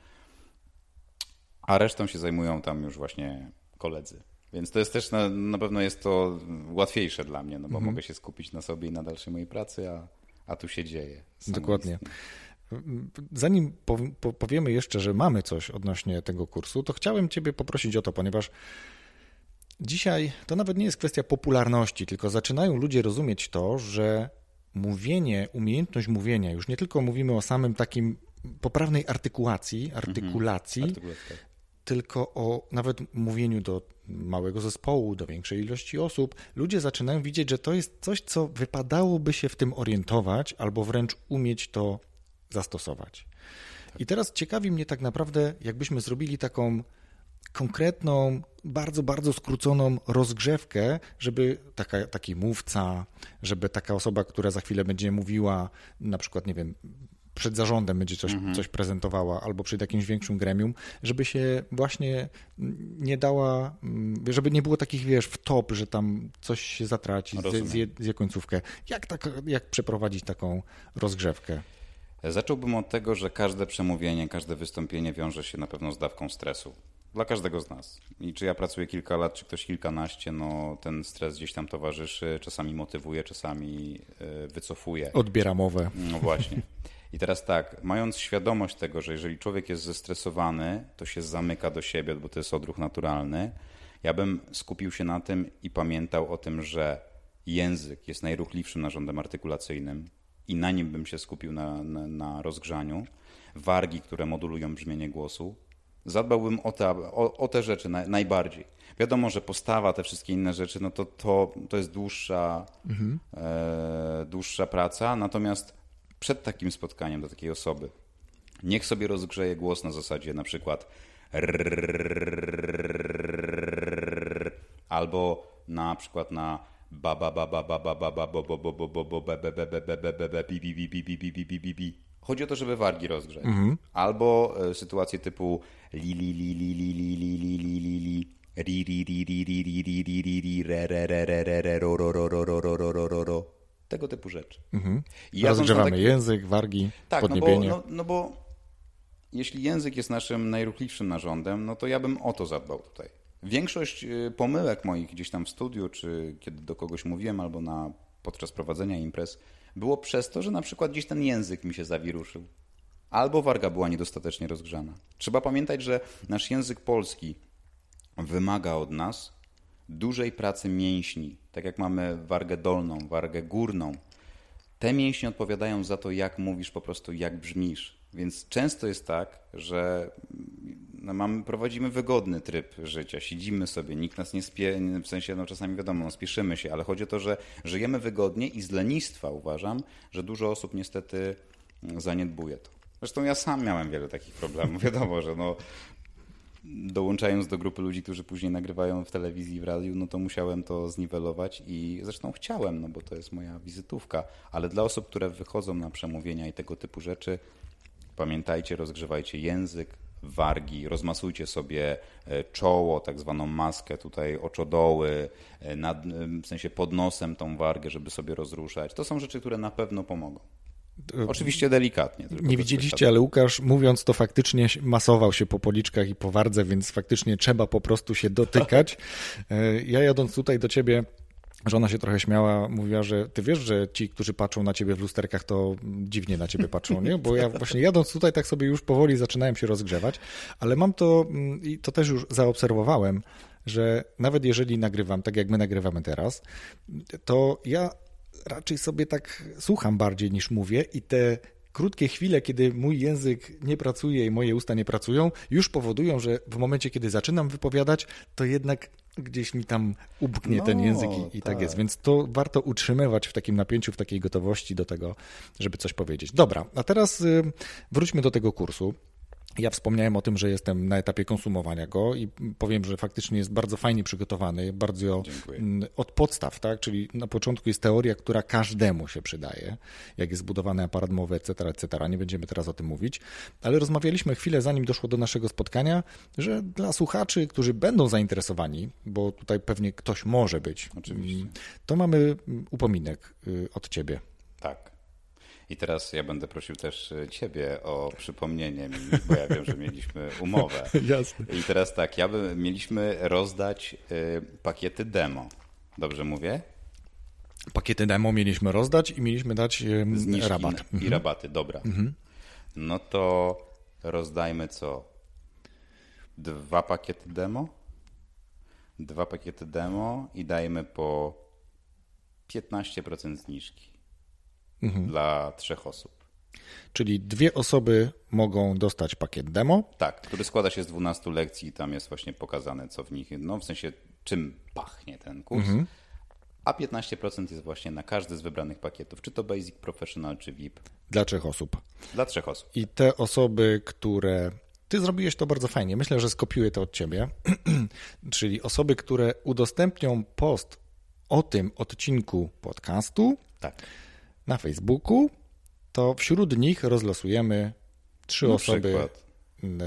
A resztą się zajmują tam już właśnie koledzy. Więc to jest też na, na pewno jest to łatwiejsze dla mnie, no bo mhm. mogę się skupić na sobie i na dalszej mojej pracy, a, a tu się dzieje. Dokładnie. Zanim powiemy jeszcze, że mamy coś odnośnie tego kursu, to chciałem Ciebie poprosić o to, ponieważ dzisiaj to nawet nie jest kwestia popularności, tylko zaczynają ludzie rozumieć to, że mówienie, umiejętność mówienia, już nie tylko mówimy o samym takim poprawnej artykułacji, mhm. artykulacji, mhm. tylko o nawet mówieniu do małego zespołu, do większej ilości osób, ludzie zaczynają widzieć, że to jest coś, co wypadałoby się w tym orientować albo wręcz umieć to zastosować. I teraz ciekawi mnie tak naprawdę, jakbyśmy zrobili taką konkretną, bardzo, bardzo skróconą rozgrzewkę, żeby taka, taki mówca, żeby taka osoba, która za chwilę będzie mówiła, na przykład, nie wiem, przed zarządem będzie coś, mhm. coś prezentowała, albo przed jakimś większym gremium, żeby się właśnie nie dała, żeby nie było takich, wiesz, w top, że tam coś się zatraci, zje, zje końcówkę. Jak, tak, jak przeprowadzić taką rozgrzewkę? Zacząłbym od tego, że każde przemówienie, każde wystąpienie wiąże się na pewno z dawką stresu. Dla każdego z nas. I czy ja pracuję kilka lat, czy ktoś kilkanaście, no ten stres gdzieś tam towarzyszy, czasami motywuje, czasami e, wycofuje. Odbiera mowę. No właśnie. I teraz tak, mając świadomość tego, że jeżeli człowiek jest zestresowany, to się zamyka do siebie, bo to jest odruch naturalny, ja bym skupił się na tym i pamiętał o tym, że język jest najruchliwszym narządem artykulacyjnym i na nim bym się skupił na, na, na rozgrzaniu. Wargi, które modulują brzmienie głosu. Zadbałbym o te, o, o te rzeczy na, najbardziej. Wiadomo, że postawa, te wszystkie inne rzeczy, no to, to, to jest dłuższa, mhm. e, dłuższa praca, natomiast przed takim spotkaniem do takiej osoby. Niech sobie rozgrzeje głos na zasadzie na przykład albo na przykład na Chodzi o to, żeby wargi rozgrzeć. Albo sytuacje typu li li li li li li li li li li li ri ri ri ri ri ri ri ri ri ri re re re re re re ro ro ro ro ro ro ro ro ro tego typu rzeczy. Mhm. Ja Rozgrzewamy taki... język, wargi, tak, podniebienie. No bo, no, no bo jeśli język jest naszym najruchliwszym narządem, no to ja bym o to zadbał tutaj. Większość pomyłek moich gdzieś tam w studiu, czy kiedy do kogoś mówiłem, albo na, podczas prowadzenia imprez, było przez to, że na przykład gdzieś ten język mi się zawiruszył. Albo warga była niedostatecznie rozgrzana. Trzeba pamiętać, że nasz język polski wymaga od nas dużej pracy mięśni, tak jak mamy wargę dolną, wargę górną, te mięśnie odpowiadają za to, jak mówisz, po prostu jak brzmisz. Więc często jest tak, że no mamy, prowadzimy wygodny tryb życia, siedzimy sobie, nikt nas nie spie, w sensie no czasami wiadomo, no spieszymy się, ale chodzi o to, że żyjemy wygodnie i z lenistwa uważam, że dużo osób niestety zaniedbuje to. Zresztą ja sam miałem wiele takich problemów. <laughs> Wiadomo, że no, dołączając do grupy ludzi, którzy później nagrywają w telewizji, w radiu, no to musiałem to zniwelować i zresztą chciałem, no bo to jest moja wizytówka, ale dla osób, które wychodzą na przemówienia i tego typu rzeczy, pamiętajcie, rozgrzewajcie język, wargi, rozmasujcie sobie e, czoło, tak zwaną maskę, tutaj oczodoły, e, nad, w sensie pod nosem tą wargę, żeby sobie rozruszać. To są rzeczy, które na pewno pomogą. Oczywiście delikatnie. Nie widzieliście, ale Łukasz mówiąc to faktycznie masował się po policzkach i po wardze, więc faktycznie trzeba po prostu się dotykać. E, ja jadąc tutaj do ciebie Żona się trochę śmiała, mówiła, że ty wiesz, że ci, którzy patrzą na ciebie w lusterkach, to dziwnie na ciebie patrzą, nie? Bo ja właśnie jadąc tutaj, tak sobie już powoli zaczynałem się rozgrzewać, ale mam to mm, i to też już zaobserwowałem, że nawet jeżeli nagrywam, tak jak my nagrywamy teraz, to ja raczej sobie tak słucham bardziej niż mówię i te krótkie chwile, kiedy mój język nie pracuje i moje usta nie pracują, już powodują, że w momencie, kiedy zaczynam wypowiadać, to jednak gdzieś mi tam ubknie no, ten język i, i tak. tak. jest. Więc to warto utrzymywać w takim napięciu, w takiej gotowości do tego, żeby coś powiedzieć. Dobra, a teraz y, wróćmy do tego kursu. Ja wspomniałem o tym, że jestem na etapie konsumowania go i powiem, że faktycznie jest bardzo fajnie przygotowany, bardzo Dziękuję. Mm, od podstaw, tak? Czyli na początku jest teoria, która każdemu się przydaje, jak jest zbudowany aparat mowy, etc., etc. Nie będziemy teraz o tym mówić, ale rozmawialiśmy chwilę, zanim doszło do naszego spotkania, że dla słuchaczy, którzy będą zainteresowani, bo tutaj pewnie ktoś może być, Oczywiście. Mm, to mamy upominek y, od ciebie. Tak. I teraz ja będę prosił też e, Ciebie o przypomnienie mi, bo ja wiem, że mieliśmy umowę. <laughs> Jasne. I teraz tak, ja by, mieliśmy rozdać y, pakiety demo. Dobrze mówię? Pakiety demo mieliśmy rozdać i mieliśmy dać y, Zniżki rabat. I mhm. rabaty, dobra. Mhm. No to rozdajmy co? Dwa pakiety demo? Dwa pakiety demo i dajmy po 15% zniżki mhm. dla trzech osób. Czyli dwie osoby mogą dostać pakiet demo? Tak, który składa się z 12 lekcji i tam jest właśnie pokazane, co w nich, no w sensie czym pachnie ten kurs. Mhm. A 15% jest właśnie na każdy z wybranych pakietów, czy to Basic, Professional, czy VIP. Dla trzech osób. Dla trzech osób. I te osoby, które ty zrobiłeś to bardzo fajnie. Myślę, że skopiuję to od ciebie. <clears throat> Czyli osoby, które udostępnią post o tym odcinku podcastu Tak. Na Facebooku, to wśród nich rozlosujemy trzy Na osoby przykład.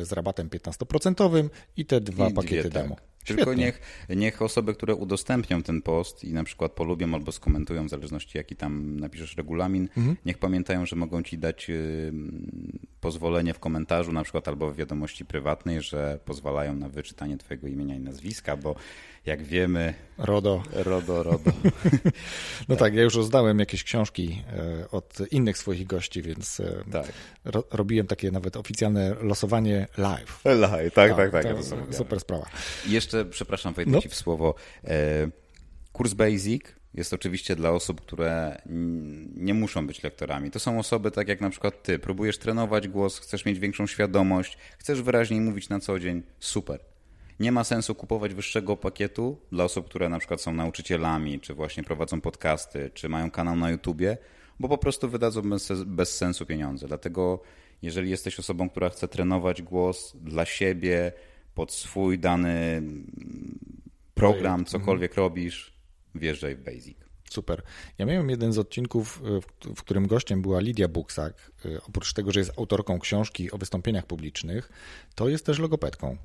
z rabatem 15% i te dwa I pakiety dwie, tak. Tylko Świetnie. niech, niech osoby, które udostępnią ten post i na przykład polubią albo skomentują, w zależności jaki tam napiszesz regulamin, Mhm. niech pamiętają, że mogą ci dać pozwolenie w komentarzu na przykład albo w wiadomości prywatnej, że pozwalają na wyczytanie twojego imienia i nazwiska, bo jak wiemy, RODO. RODO, RODO. <laughs> No tak. ja już rozdałem jakieś książki e, od innych swoich gości, więc e, tak. ro, robiłem takie nawet oficjalne losowanie live. Laj, tak, tak, tak. ja to sobie super sprawa. I Jeszcze, przepraszam, wejdę No. ci w słowo. E, Kurs Basic jest oczywiście dla osób, które nie muszą być lektorami. To są osoby tak jak na przykład ty. Próbujesz trenować głos, chcesz mieć większą świadomość, chcesz wyraźniej mówić na co dzień. Super. Nie ma sensu kupować wyższego pakietu dla osób, które na przykład są nauczycielami, czy właśnie prowadzą podcasty, czy mają kanał na YouTubie, bo po prostu wydadzą bez, bez sensu pieniądze. Dlatego jeżeli jesteś osobą, która chce trenować głos dla siebie, pod swój dany program, cokolwiek robisz, wjeżdżaj w Basic. Super. Ja miałem jeden z odcinków, y, w- którym gościem była Lidia Buksak. Y, Oprócz tego, że jest autorką książki o wystąpieniach publicznych, to jest też logopedką.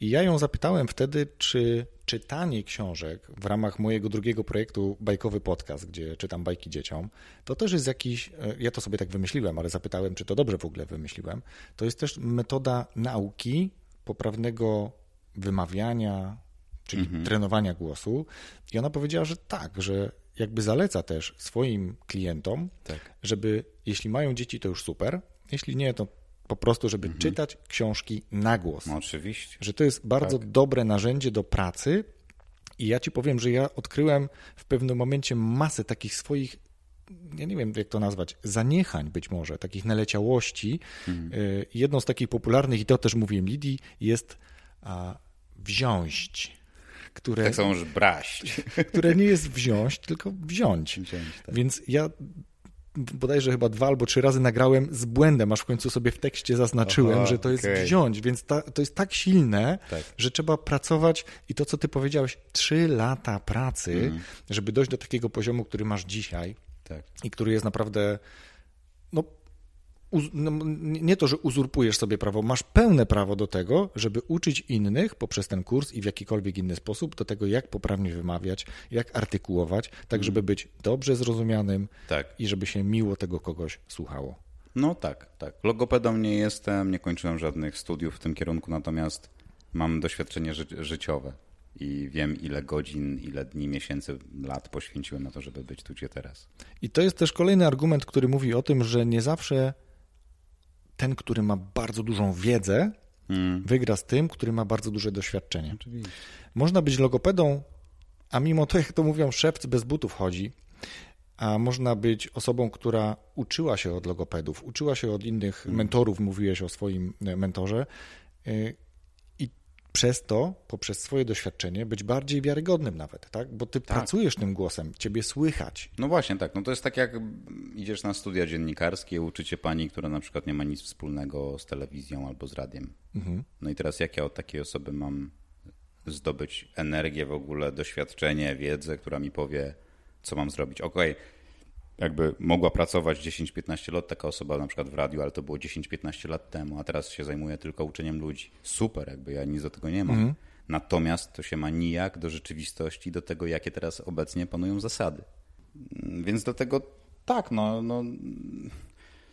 I ja ją zapytałem wtedy, czy czytanie książek w ramach mojego drugiego projektu Bajkowy Podcast, gdzie czytam bajki dzieciom, to też jest jakiś, y, ja to sobie tak wymyśliłem, ale zapytałem, czy to dobrze w ogóle wymyśliłem, to jest też metoda nauki poprawnego wymawiania, czyli trenowania głosu. I ona powiedziała, że tak, że jakby zaleca też swoim klientom, Tak. żeby jeśli mają dzieci, to już super, jeśli nie, to po prostu, żeby czytać książki na głos. No oczywiście. Że to jest bardzo dobre narzędzie do pracy. I ja ci powiem, że ja odkryłem w pewnym momencie masę takich swoich, ja nie wiem jak to nazwać, zaniechań być może, takich naleciałości. Y, Jedną z takich popularnych, i to też mówiłem Lidii, jest a, wziąć, które, Tak samo, że braść. <laughs> które nie jest wziąć, tylko wziąć. Wziąć, tak. Więc ja bodajże chyba dwa albo trzy razy nagrałem z błędem, aż w końcu sobie w tekście zaznaczyłem, Aha, że to jest okej. wziąć, więc ta, to jest tak silne, Tak. że trzeba pracować i to, co ty powiedziałeś, trzy lata pracy, Mhm. żeby dojść do takiego poziomu, który masz dzisiaj Tak. i który jest naprawdę, no, no nie to, że uzurpujesz sobie prawo, masz pełne prawo do tego, żeby uczyć innych poprzez ten kurs i w jakikolwiek inny sposób do tego, jak poprawnie wymawiać, jak artykułować, tak żeby być dobrze zrozumianym Tak. i żeby się miło tego kogoś słuchało. No tak, tak. Logopedą nie jestem, nie kończyłem żadnych studiów w tym kierunku, natomiast mam doświadczenie ży życiowe i wiem, ile godzin, ile dni, miesięcy, lat poświęciłem na to, żeby być tu, gdzie teraz. I to jest też kolejny argument, który mówi o tym, że nie zawsze ten, który ma bardzo dużą wiedzę, Mm. wygra z tym, który ma bardzo duże doświadczenie. Oczywiście. Można być logopedą, a mimo to, jak to mówią, szewc bez butów chodzi. A można być osobą, która uczyła się od logopedów, uczyła się od innych mentorów, mówiłeś o swoim mentorze, y, przez to, poprzez swoje doświadczenie, być bardziej wiarygodnym nawet, tak? Bo ty pracujesz tym głosem, ciebie słychać. No właśnie, tak. No to jest tak, jak idziesz na studia dziennikarskie, uczycie pani, która na przykład nie ma nic wspólnego z telewizją albo z radiem. No i teraz jak ja od takiej osoby mam zdobyć energię w ogóle, doświadczenie, wiedzę, która mi powie, co mam zrobić. Okej, jakby mogła pracować 10-15 lat taka osoba na przykład w radiu, ale to było 10-15 lat temu, a teraz się zajmuje tylko uczeniem ludzi. Super, jakby ja nic do tego nie mam. Natomiast to się ma nijak do rzeczywistości, do tego, jakie teraz obecnie panują zasady. Więc do tego tak, no, no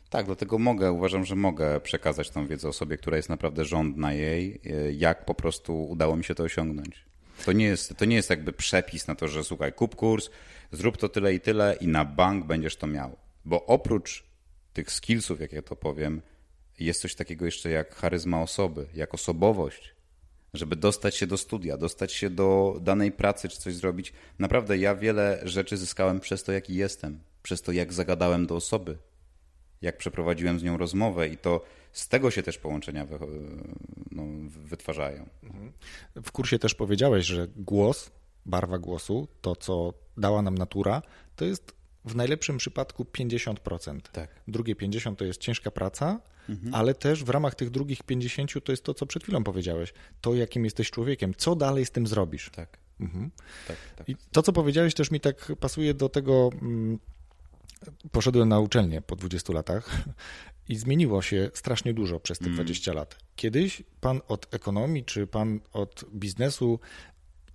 tak, dlatego mogę, uważam, że mogę przekazać tą wiedzę osobie, która jest naprawdę żądna jej, y, jak po prostu udało mi się to osiągnąć. To nie jest, to nie jest jakby przepis na to, że słuchaj, kup kurs, zrób to tyle i tyle i na bank będziesz to miał. Bo oprócz tych skillsów, jak ja to powiem, jest coś takiego jeszcze jak charyzma osoby, jak osobowość żeby dostać się do studia, dostać się do danej pracy czy coś zrobić. Naprawdę ja wiele rzeczy zyskałem przez to, jaki jestem, przez to, jak zagadałem do osoby, jak przeprowadziłem z nią rozmowę i to z tego się też połączenia wy, no, wytwarzają. W kursie też powiedziałeś, że głos, barwa głosu, to co dała nam natura, to jest w najlepszym przypadku 50%. Tak. Drugie 50% to jest ciężka praca, mhm. ale też w ramach tych drugich 50 to jest to, co przed chwilą powiedziałeś. To, jakim jesteś człowiekiem. Co dalej z tym zrobisz? Tak. Mhm. tak, tak. I to, co powiedziałeś, też mi tak pasuje do tego. Mm, poszedłem na uczelnię po 20 latach i zmieniło się strasznie dużo przez te mm. 20 lat. Kiedyś pan od ekonomii czy pan od biznesu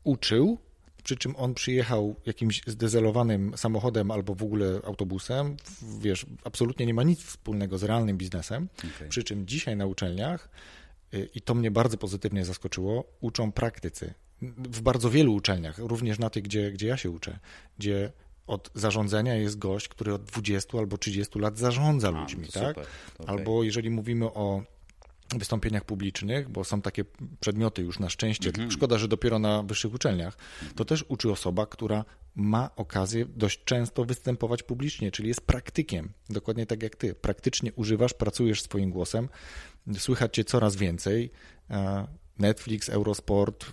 uczył, przy czym on przyjechał jakimś zdezelowanym samochodem albo w ogóle autobusem, wiesz, absolutnie nie ma nic wspólnego z realnym biznesem, okay. przy czym dzisiaj na uczelniach, y, i to mnie bardzo pozytywnie zaskoczyło, uczą praktycy. W bardzo wielu uczelniach, również na tych, gdzie, gdzie ja się uczę, gdzie od zarządzania jest gość, który od 20 albo 30 lat zarządza ludźmi, A, tak? Okay. Albo jeżeli mówimy o wystąpieniach publicznych, bo są takie przedmioty już na szczęście, -hmm. szkoda, że dopiero na wyższych uczelniach, to też uczy osoba, która ma okazję dość często występować publicznie, czyli jest praktykiem, dokładnie tak jak ty. Praktycznie używasz, pracujesz swoim głosem, słychać cię coraz więcej. E, Netflix, Eurosport,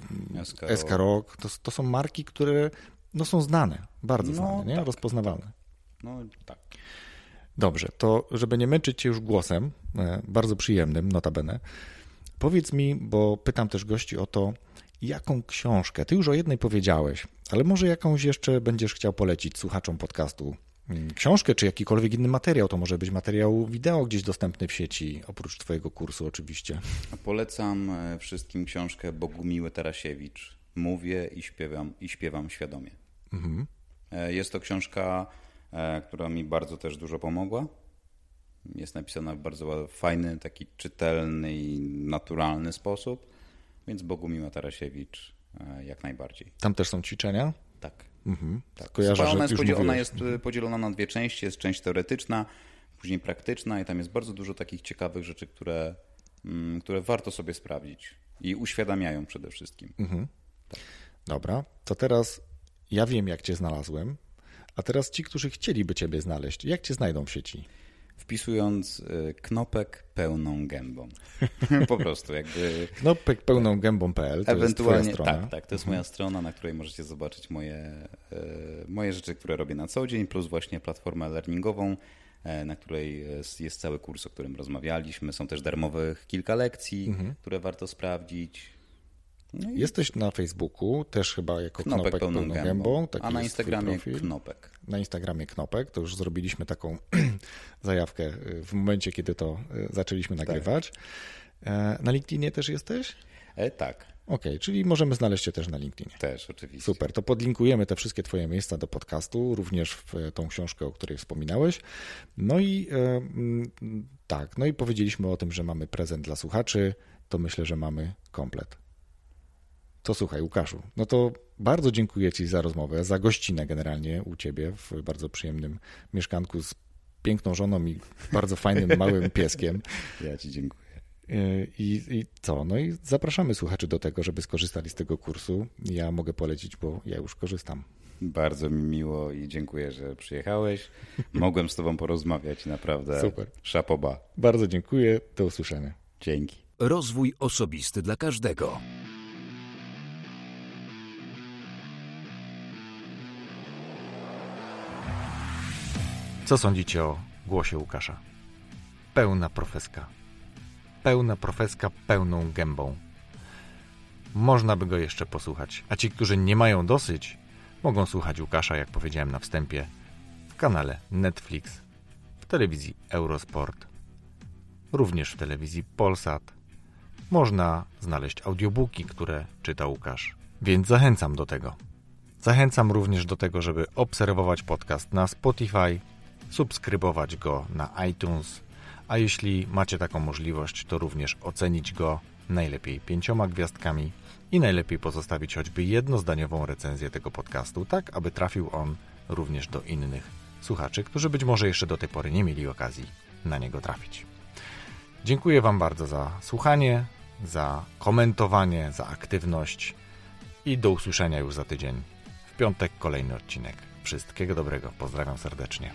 SK Rock, to, to są marki, które no, są znane, bardzo no, znane, nie? Tak. rozpoznawalne. No tak. Dobrze, to żeby nie męczyć cię już głosem, e, bardzo przyjemnym, notabene, powiedz mi, bo pytam też gości o to, jaką książkę, ty już o jednej powiedziałeś, ale może jakąś jeszcze będziesz chciał polecić słuchaczom podcastu? Mm, książkę czy jakikolwiek inny materiał, to może być materiał wideo gdzieś dostępny w sieci, oprócz twojego kursu oczywiście. Polecam e, wszystkim książkę Bogumiły Tarasiewicz. Mówię i śpiewam, i śpiewam świadomie. Mhm. E, jest to książka E, która mi bardzo też dużo pomogła. Jest napisana w bardzo fajny, taki czytelny i naturalny sposób, więc Bogumiła Tarasiewicz e, jak najbardziej. Tam też są ćwiczenia? Tak. Mhm. tak. Kojarzę, ona, jest podziel, ona jest podzielona na dwie części. Jest część teoretyczna, później praktyczna i tam jest bardzo dużo takich ciekawych rzeczy, które, mm, które warto sobie sprawdzić i uświadamiają przede wszystkim. Mhm. Tak. Dobra, to teraz ja wiem, jak cię znalazłem. A teraz ci, którzy chcieliby Ciebie znaleźć, jak Cię znajdą w sieci? Wpisując y, knopek pełną gębą. <laughs> po prostu jakby. Knopek pełną gębą.pl to Ewentualnie, jest strona. Tak, tak, to jest mhm. moja strona, na której możecie zobaczyć moje, y, moje rzeczy, które robię na co dzień, plus właśnie platformę learningową, e, na której jest cały kurs, o którym rozmawialiśmy. Są też darmowych kilka lekcji, mhm. które warto sprawdzić. No Jesteś na Facebooku, też chyba jako Knopek, knopek pełną, pełną gębą. A na Instagramie Knopek. Na Instagramie Knopek, to już zrobiliśmy taką <clears throat> zajawkę y, w momencie, kiedy to y, zaczęliśmy tak. nagrywać. Tak. Na LinkedInie też jesteś? E, tak. Okej, okay, czyli możemy znaleźć Cię też na LinkedInie. Też, oczywiście. Super, to podlinkujemy te wszystkie Twoje miejsca do podcastu, również w e, tą książkę, o której wspominałeś. No i e, tak, no i powiedzieliśmy o tym, że mamy prezent dla słuchaczy, to myślę, że mamy komplet. To słuchaj, Łukaszu, no to bardzo dziękuję Ci za rozmowę, za gościnę generalnie u Ciebie w bardzo przyjemnym mieszkanku z piękną żoną i bardzo fajnym <laughs> małym pieskiem. Ja Ci dziękuję. Y, I, I co? No i zapraszamy słuchaczy do tego, żeby skorzystali z tego kursu. Ja mogę polecić, bo ja już korzystam. Bardzo mi miło i dziękuję, że przyjechałeś. Mogłem z Tobą porozmawiać, naprawdę. Super. Szapoba. Bardzo dziękuję. Do usłyszenia. Dzięki. Rozwój osobisty dla każdego. Co sądzicie o głosie Łukasza? Pełna profeska. Pełna profeska pełną gębą. Można by go jeszcze posłuchać, a ci, którzy nie mają dosyć, mogą słuchać Łukasza, jak powiedziałem na wstępie, w kanale Netflix, w telewizji Eurosport, również w telewizji Polsat. Można znaleźć audiobooki, które czyta Łukasz, więc zachęcam do tego. Zachęcam również do tego, żeby obserwować podcast na Spotify, subskrybować go na iTunes, a jeśli macie taką możliwość, to również ocenić go najlepiej pięcioma gwiazdkami i najlepiej pozostawić choćby jednozdaniową recenzję tego podcastu, tak aby trafił on również do innych słuchaczy, którzy być może jeszcze do tej pory nie mieli okazji na niego trafić. Dziękuję Wam bardzo za słuchanie, za komentowanie, za aktywność i do usłyszenia już za tydzień. W piątek kolejny odcinek. Wszystkiego dobrego. Pozdrawiam serdecznie.